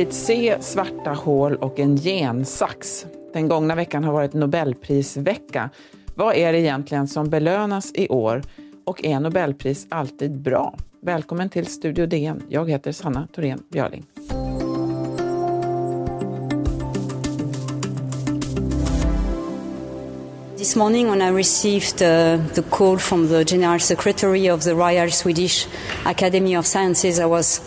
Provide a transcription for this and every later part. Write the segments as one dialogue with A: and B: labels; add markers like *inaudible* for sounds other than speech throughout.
A: Hepatit C, svarta hål och en gensax. Den gångna veckan har varit Nobelprisvecka. Vad är det egentligen som belönas i år? Och är Nobelpris alltid bra? Välkommen till Studio DN. Jag heter Sanna Thorén Björling.
B: This morning, when I received uh, the call from the General Secretary of the Royal Swedish Academy of Sciences, I was,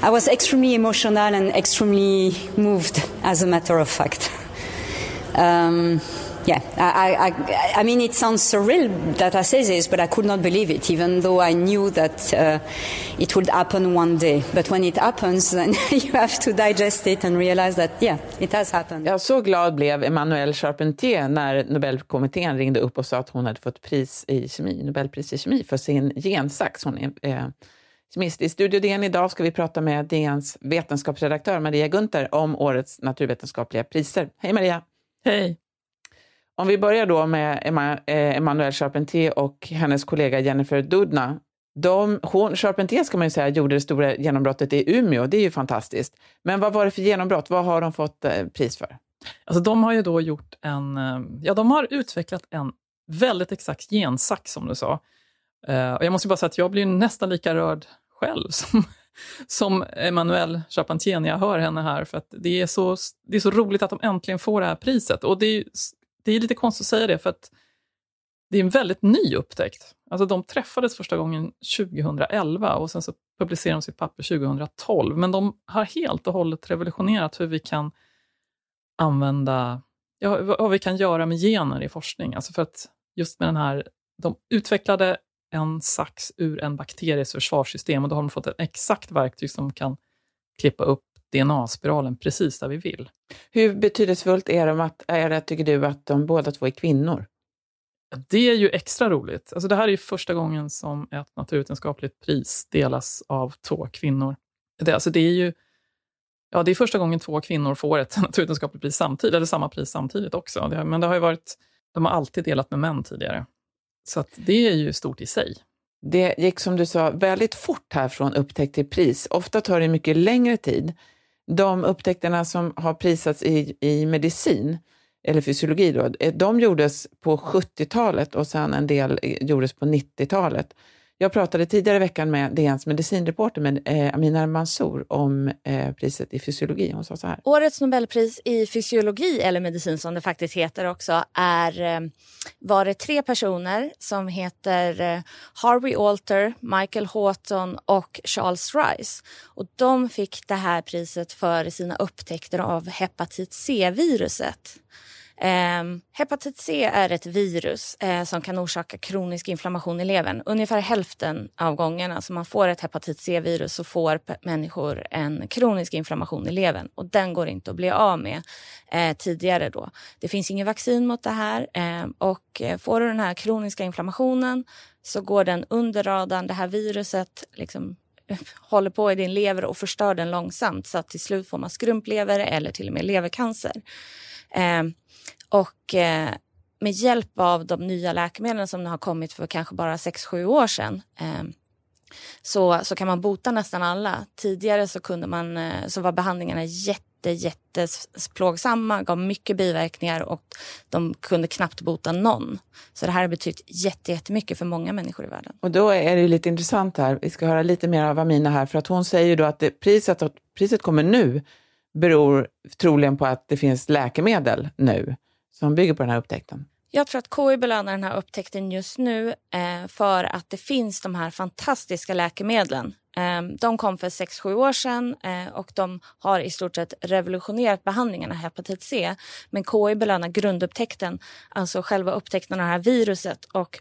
B: I was extremely emotional and extremely moved, as a matter of fact. Um, yeah, I, I, I, mean, it sounds surreal that I say this, but I could not believe it, even though I knew that uh, it would happen one day. But when it happens, then *laughs* you have to digest it and realize that, yeah, it has happened.
A: Ja, så glad blev Emmanuelle Charpentier när Nobelkommittén ringde upp och sa att hon hade fått pris i kemi, Nobelpris i kemi för sin gensax. Hon är eh, kemist. I Studio DN idag ska vi prata med DNs vetenskapsredaktör Maria Gunther om årets naturvetenskapliga priser. Hej Maria!
C: Hej!
A: Om vi börjar då med eh, Emmanuelle Charpentier och hennes kollega Jennifer Doudna. De, hon, Charpentier ska man ju säga gjorde det stora genombrottet i Umeå, det är ju fantastiskt. Men vad var det för genombrott? Vad har de fått eh, pris för?
C: Alltså de har ju då gjort en, eh, ja de har utvecklat en väldigt exakt gensax som du sa. Eh, och jag måste bara säga att jag blir nästan lika rörd själv *laughs* som, som Emmanuelle Charpentier när jag hör henne här, för att det är, så, det är så roligt att de äntligen får det här priset. Och det är det är lite konstigt att säga det, för att det är en väldigt ny upptäckt. Alltså de träffades första gången 2011 och sen så publicerade de sitt papper 2012. Men de har helt och hållet revolutionerat hur vi kan använda, ja, vad vi kan göra med gener i forskning. Alltså för att just med den här, de utvecklade en sax ur en bakteries försvarssystem och då har de fått ett exakt verktyg som kan klippa upp DNA-spiralen precis där vi vill.
A: Hur betydelsefullt är, de att, är det, tycker du, att de båda två är kvinnor?
C: Det är ju extra roligt. Alltså det här är ju första gången som ett naturvetenskapligt pris delas av två kvinnor. Det, alltså det är ju ja, det är första gången två kvinnor får ett *laughs* naturvetenskapligt pris samtidigt, eller samma pris samtidigt också. Det, men det har ju varit, de har alltid delat med män tidigare. Så det är ju stort i sig.
A: Det gick som du sa väldigt fort här från upptäckt till pris. Ofta tar det mycket längre tid de upptäckterna som har prisats i, i medicin, eller fysiologi, då, eh, de gjordes på 70-talet och sen en del eh, gjordes på 90-talet. Jag pratade tidigare i veckan med DNs medicinreporter med eh, Amina Mansour om eh, priset i fysiologi. Hon sa så här.
D: Årets Nobelpris i fysiologi, eller medicin som det faktiskt heter också, är, eh, var det tre personer som heter eh, Harvey Alter, Michael Houghton och Charles Rice. Och de fick det här priset för sina upptäckter av hepatit C-viruset. Eh, hepatit C är ett virus eh, som kan orsaka kronisk inflammation i levern. Ungefär hälften av gångerna som man får ett hepatit C-virus så får människor en kronisk inflammation i levern och den går inte att bli av med eh, tidigare. Då. Det finns inget vaccin mot det här ehm, och eh, får du den här kroniska inflammationen så går den under radarn. Det här viruset liksom håller på i din lever och förstör den långsamt så att till slut får man skrumplever eller till och med levercancer. Eh, och eh, med hjälp av de nya läkemedlen som har kommit för kanske bara 6-7 år sedan eh, så, så kan man bota nästan alla. Tidigare så, kunde man, eh, så var behandlingarna jätte, jätteplågsamma, gav mycket biverkningar och de kunde knappt bota någon. Så det här har betytt jättemycket för många människor i världen.
A: Och då är det lite intressant här, vi ska höra lite mer av Amina här, för att hon säger då att det, priset, att priset kommer nu beror troligen på att det finns läkemedel nu som bygger på den här upptäckten?
D: Jag tror att KI belönar den här upptäckten just nu eh, för att det finns de här fantastiska läkemedlen. Ehm, de kom för 6-7 år sedan eh, och de har i stort sett revolutionerat behandlingen av hepatit C. Men KI belönar grundupptäckten, alltså själva upptäckten av det här viruset och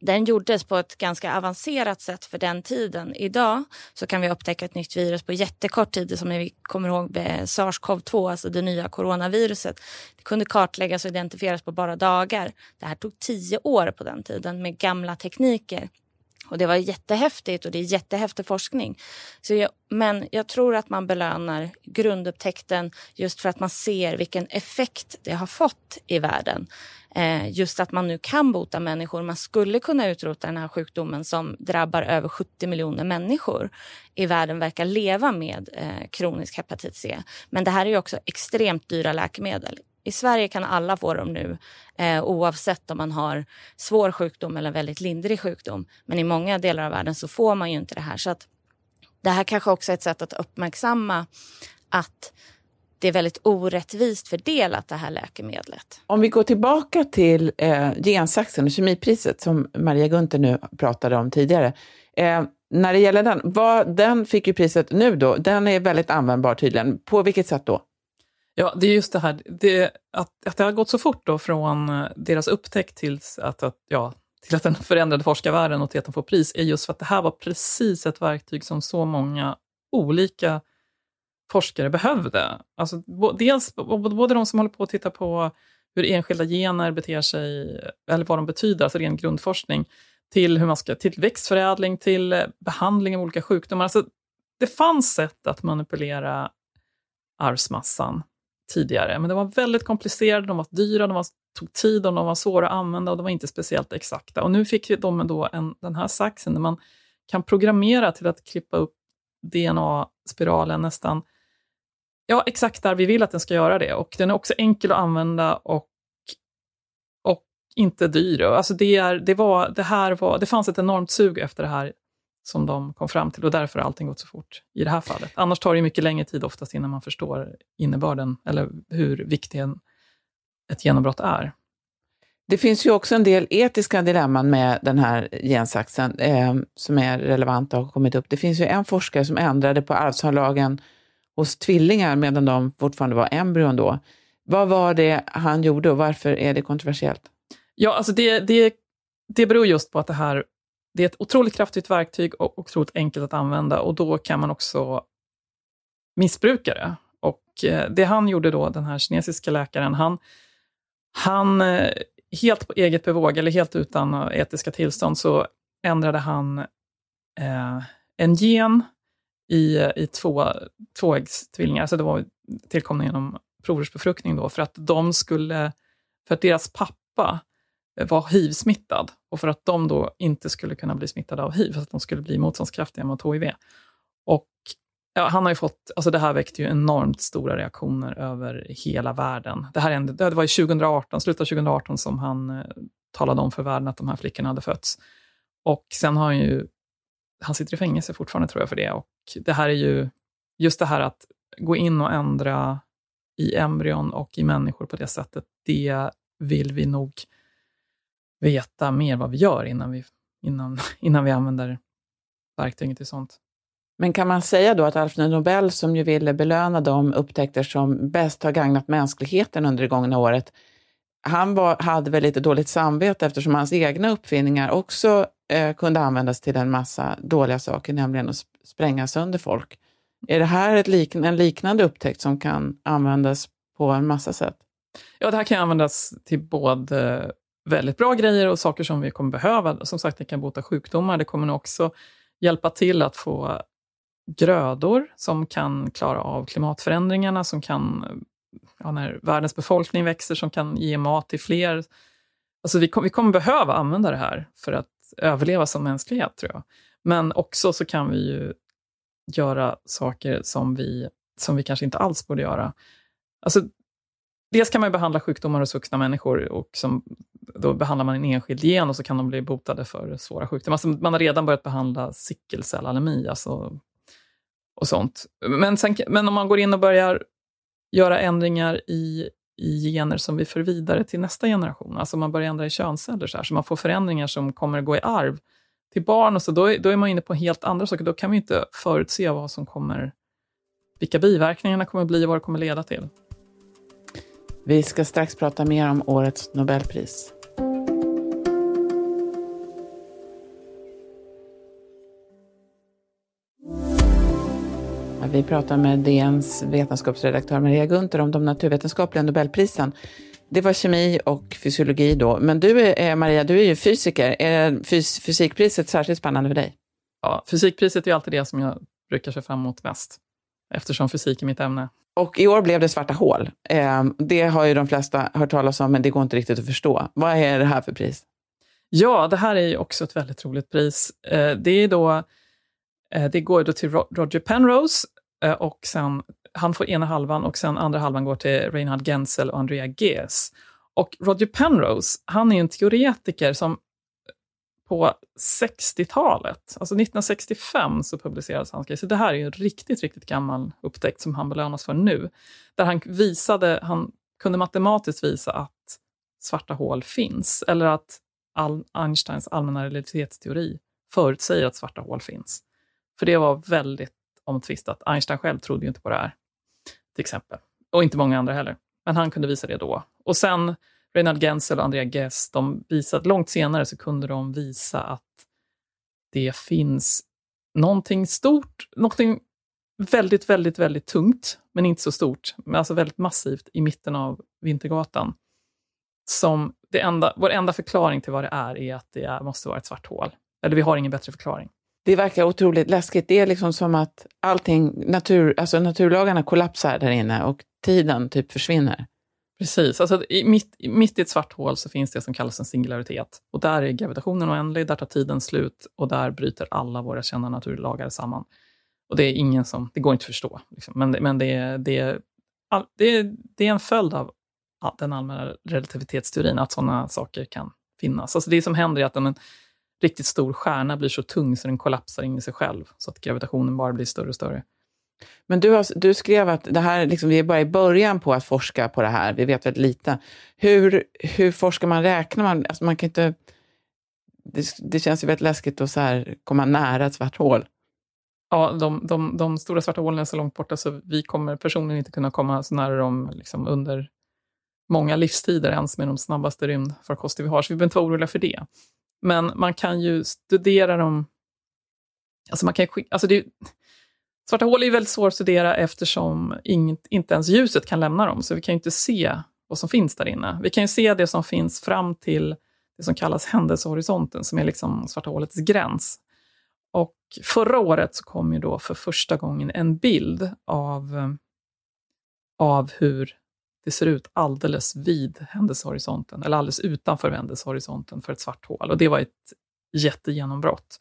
D: den gjordes på ett ganska avancerat sätt för den tiden. Idag så kan vi upptäcka ett nytt virus på jättekort tid som vi kommer ihåg sars-cov-2, alltså det nya coronaviruset. Det kunde kartläggas och identifieras på bara dagar. Det här tog tio år på den tiden med gamla tekniker. Och det var jättehäftigt och det är jättehäftig forskning. Så jag, men jag tror att man belönar grundupptäckten just för att man ser vilken effekt det har fått i världen. eh, just att man nu kan bota människor. Man skulle kunna utrota den här sjukdomen som drabbar över 70 miljoner människor i världen verkar leva med eh, kronisk hepatit C. Men det här är ju också extremt dyra läkemedel. I Sverige kan alla få dem nu eh, oavsett om man har svår sjukdom eller väldigt lindrig sjukdom. Men i många delar av världen så får man ju inte det här. Så att det här kanske också är ett sätt att uppmärksamma att det är väldigt orättvist fördelat det här läkemedlet.
A: Om vi går tillbaka till eh, gensaxen och kemipriset som Maria Gunther nu pratade om tidigare. Eh, när det gäller den, vad, den fick ju priset nu då, den är väldigt användbar tydligen. På vilket sätt då?
C: Ja, det är just det här, det, att, att det har gått så fort då från eh, deras upptäckt till att, att, ja, till att den *laughs* förändrade forskarvärlden och till att de får pris, är just för att det här var precis ett verktyg som så många olika forskare behövde. Alltså, dels både de som håller på att titta på hur enskilda gener beter sig, eller vad de betyder, alltså ren grundforskning, till, hur man ska, till växtförädling, till eh, behandling av olika sjukdomar. Alltså, det fanns sätt att manipulera arvsmassan tidigare, men de var väldigt komplicerade, de var dyra, de var, tog tid och de var svåra att använda och de var inte speciellt exakta. Och nu fick de då en, den här saxen där man kan programmera till att klippa upp DNA-spiralen nästan ja, exakt där vi vill att den ska göra det. Och den är också enkel att använda och, och inte dyr. Alltså det, är, det, var, det, här var, det fanns ett enormt sug efter det här som de kom fram till och därför har allting gått så fort i det här fallet. Annars tar det mycket längre tid oftast innan man förstår innebörden eller hur viktig en, ett genombrott är.
A: Det finns ju också en del etiska dilemman med den här gensaxen eh, som är relevanta och har kommit upp. Det finns ju en forskare som ändrade på arvsanlagen hos tvillingar medan de fortfarande var embryon då. Vad var det han gjorde och varför är det kontroversiellt?
C: Ja, alltså det, det, det beror just på att det här det är ett otroligt kraftigt verktyg och otroligt enkelt att använda och då kan man också missbruka det. Och eh, det han gjorde då, den här kinesiska läkaren, han, han eh, helt på eget bevåg, eller helt utan etiska tillstånd, så ändrade han eh, en gen i, i två tvåäggstvillingar, alltså det var tillkomna genom provrörsbefruktning då, för att de skulle, för att deras pappa var hiv-smittad och för att de då inte skulle kunna bli smittade av hiv, för att de skulle bli motståndskraftiga mot hiv. Och ja, han har ju fått, alltså det här väckte ju enormt stora reaktioner över hela världen. Det, här är det var i 2018, slutet av 2018 som han eh, talade om för världen att de här flickorna hade fötts. Och sen har han ju, han sitter i fängelse fortfarande tror jag för det. Och det här är ju, just det här att gå in och ändra i embryon och i människor på det sättet, det vill vi nog veta mer vad vi gör innan vi, innan, *laughs* innan vi använder verktyget till sånt.
A: Men kan man säga då att Alfred Nobel, som ju ville belöna de upptäckter som bäst har gagnat mänskligheten under det gångna året, han var, hade väl lite dåligt samvete eftersom hans egna uppfinningar också eh, kunde användas till en massa dåliga saker, nämligen att spränga sönder folk. Är det här ett lik, en liknande upptäckt som kan användas på en massa sätt?
C: Ja, det här kan användas till både väldigt bra grejer och saker som vi kommer behöva. Som sagt, det kan bota sjukdomar. Det kommer nog också hjälpa till att få grödor som kan klara av klimatförändringarna, som kan, ja, när världens befolkning växer, som kan ge mat till fler. Alltså vi, kom, vi kommer behöva använda det här för att överleva som mänsklighet, tror jag. Men också så kan vi ju göra saker som vi, som vi kanske inte alls borde göra. Alltså, dels kan man behandla sjukdomar hos vuxna människor och som, då behandlar man en enskild gen och så kan de bli botade för svåra sjukdomar. Alltså, man har redan börjat behandla sickelcellanemi alltså, och sånt. Men, sen, men om man går in och börjar göra ändringar i, i gener som vi för vidare till nästa generation, alltså man börjar ändra i könsceller, så, här, så man får förändringar som kommer gå i arv till barn, och så, då, då är man inne på helt andra saker. Då kan vi inte förutse vad som kommer, vilka biverkningarna kommer bli och vad det kommer leda till.
A: Vi ska strax prata mer om årets Nobelpris. Vi pratar med DNs vetenskapsredaktör Maria Gunther om de naturvetenskapliga Nobelprisen. Det var kemi och fysiologi då. Men du, är, eh, Maria, du är ju fysiker. Är fys fysikpriset särskilt spännande för dig?
C: Ja, fysikpriset är alltid det som jag brukar se fram emot mest. eftersom fysik är mitt ämne.
A: Och i år blev det svarta hål. Eh, det har ju de flesta hört talas om, men det går inte riktigt att förstå. Vad är det här för pris?
C: Ja, det här är ju också ett väldigt roligt pris. Eh, det, är då, eh, det går då till Roger Penrose eh, och sen, han får ena halvan och sen andra halvan går till Reinhard Genzel och Andrea Gees. Och Roger Penrose, han är en teoretiker som på 60-talet, alltså 1965, så publicerades hans grej. Så det här är en riktigt, riktigt gammal upptäckt som han belönas för nu. Där han visade, han kunde matematiskt visa att svarta hål finns, eller att all, Einsteins allmänna relativitetsteori förutsäger att svarta hål finns. För det var väldigt omtvistat. Einstein själv trodde ju inte på det här, till exempel. Och inte många andra heller. Men han kunde visa det då. Och sen Reinhard Genzel och Andrea Ghez, de visade, långt senare så kunde de visa att det finns någonting stort, någonting väldigt, väldigt, väldigt tungt, men inte så stort, men alltså väldigt massivt i mitten av Vintergatan. Som det enda, vår enda förklaring till vad det är, är att det är, måste vara ett svart hål. Eller vi har ingen bättre förklaring.
A: Det verkar otroligt läskigt. Det är liksom som att allting, natur, alltså naturlagarna kollapsar där inne och tiden typ försvinner.
C: Precis. Alltså, i, mitt, mitt i ett svart hål så finns det som kallas en singularitet. Och där är gravitationen oändlig, där tar tiden slut och där bryter alla våra kända naturlagar samman. Och det är ingen som, det går inte att förstå. Liksom. Men, men det, det, det, det är en följd av den allmänna relativitetsteorin, att sådana saker kan finnas. Alltså det som händer är att en, en riktigt stor stjärna blir så tung så den kollapsar in i sig själv, så att gravitationen bara blir större och större.
A: Men du, har, du skrev att det här, liksom, vi är bara i början på att forska på det här. Vi vet väldigt lite. Hur, hur forskar man? Räknar man? Alltså man kan inte, det, det känns ju väldigt läskigt att så här, komma nära ett svart hål.
C: Ja, de, de, de stora svarta hålen är så långt borta så vi kommer personligen inte kunna komma så nära dem liksom under många livstider ens med de snabbaste rymdfarkoster vi har, så vi behöver inte vara oroliga för det. Men man kan ju studera dem... Alltså man kan, alltså det, Svarta hål är väldigt svårt att studera eftersom inget, inte ens ljuset kan lämna dem, så vi kan inte se vad som finns där inne. Vi kan ju se det som finns fram till det som kallas händelsehorisonten, som är liksom svarta hålets gräns. Och förra året så kom ju då för första gången en bild av, av hur det ser ut alldeles vid händelsehorisonten, eller alldeles utanför händelsehorisonten för ett svart hål. Och det var ett jättegenombrott.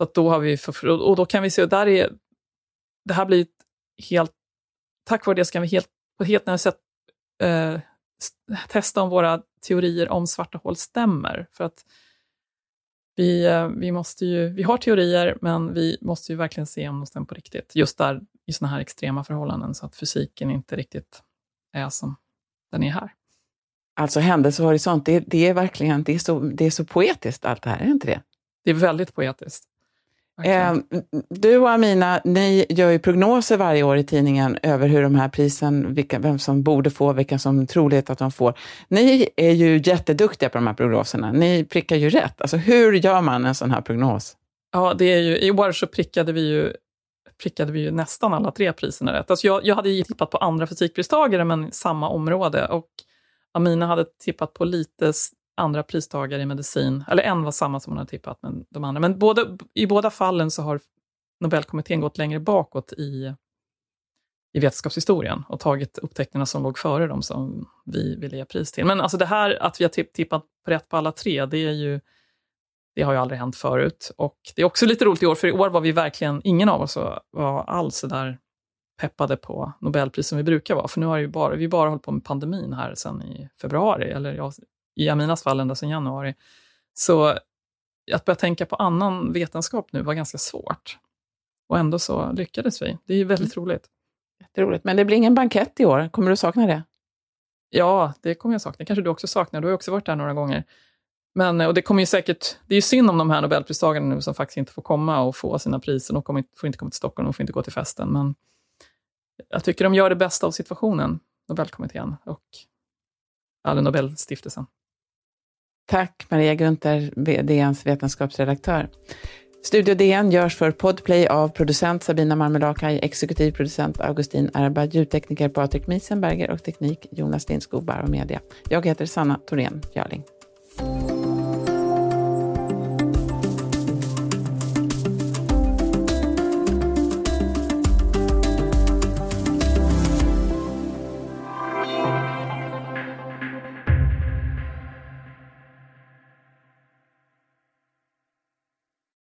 C: Så då har vi för, och då kan vi se, där är det här blir ett helt... Tack vare det så kan vi helt, på ett helt nytt sätt eh, testa om våra teorier om svarta hål stämmer. För att vi, eh, vi, måste ju, vi har teorier, men vi måste ju verkligen se om de stämmer på riktigt. Just där i sådana här extrema förhållanden, så att fysiken inte riktigt är som den är här.
A: Alltså händelsehorisont, det, det är verkligen det är, så, det är så poetiskt allt det här, är inte det?
C: Det är väldigt poetiskt.
A: Eh, du och Amina, ni gör ju prognoser varje år i tidningen över hur de här prisen, vilka, vem som borde få, vilka som troligt att de får. Ni är ju jätteduktiga på de här prognoserna. Ni prickar ju rätt. Alltså hur gör man en sån här prognos?
C: Ja, det är ju, i år så prickade vi ju prickade vi ju nästan alla tre priserna rätt. Alltså jag, jag hade tippat på andra fysikpristagare, men samma område. Och Amina hade tippat på lite andra pristagare i medicin, eller en var samma som hon hade tippat, men de andra. Men både, i båda fallen så har Nobelkommittén gått längre bakåt i, i vetenskapshistorien och tagit upptäckterna som låg före dem som vi ville ge pris till. Men alltså det här att vi har tippat rätt på alla tre, det är ju det har ju aldrig hänt förut. Och det är också lite roligt i år, för i år var vi verkligen, ingen av oss var alls så där peppade på Nobelpris som vi brukar vara. För nu har ju bara, vi bara hållit på med pandemin här sedan i februari, eller ja, i Aminas fall ända sedan januari. Så att börja tänka på annan vetenskap nu var ganska svårt. Och ändå så lyckades vi. Det är väldigt mm. roligt.
A: Jätteroligt. Men det blir ingen bankett i år. Kommer du sakna det?
C: Ja, det kommer jag sakna. kanske du också saknar. Du har också varit där några gånger. Men, och det kommer ju säkert, det är ju synd om de här Nobelpristagarna nu som faktiskt inte får komma och få sina priser. De kommer, får inte komma till Stockholm, de får inte gå till festen. Men jag tycker de gör det bästa av situationen, Nobelkommittén och alla Nobelstiftelsen.
A: Tack Maria Gunther, DNs vetenskapsredaktör. Studio DN görs för Podplay av producent Sabina Marmelakai, exekutiv producent Augustin Erba, ljudtekniker Patrik Miesenberger och teknik Jonas Lindskog, och Media. Jag heter Sanna Thorén Björling.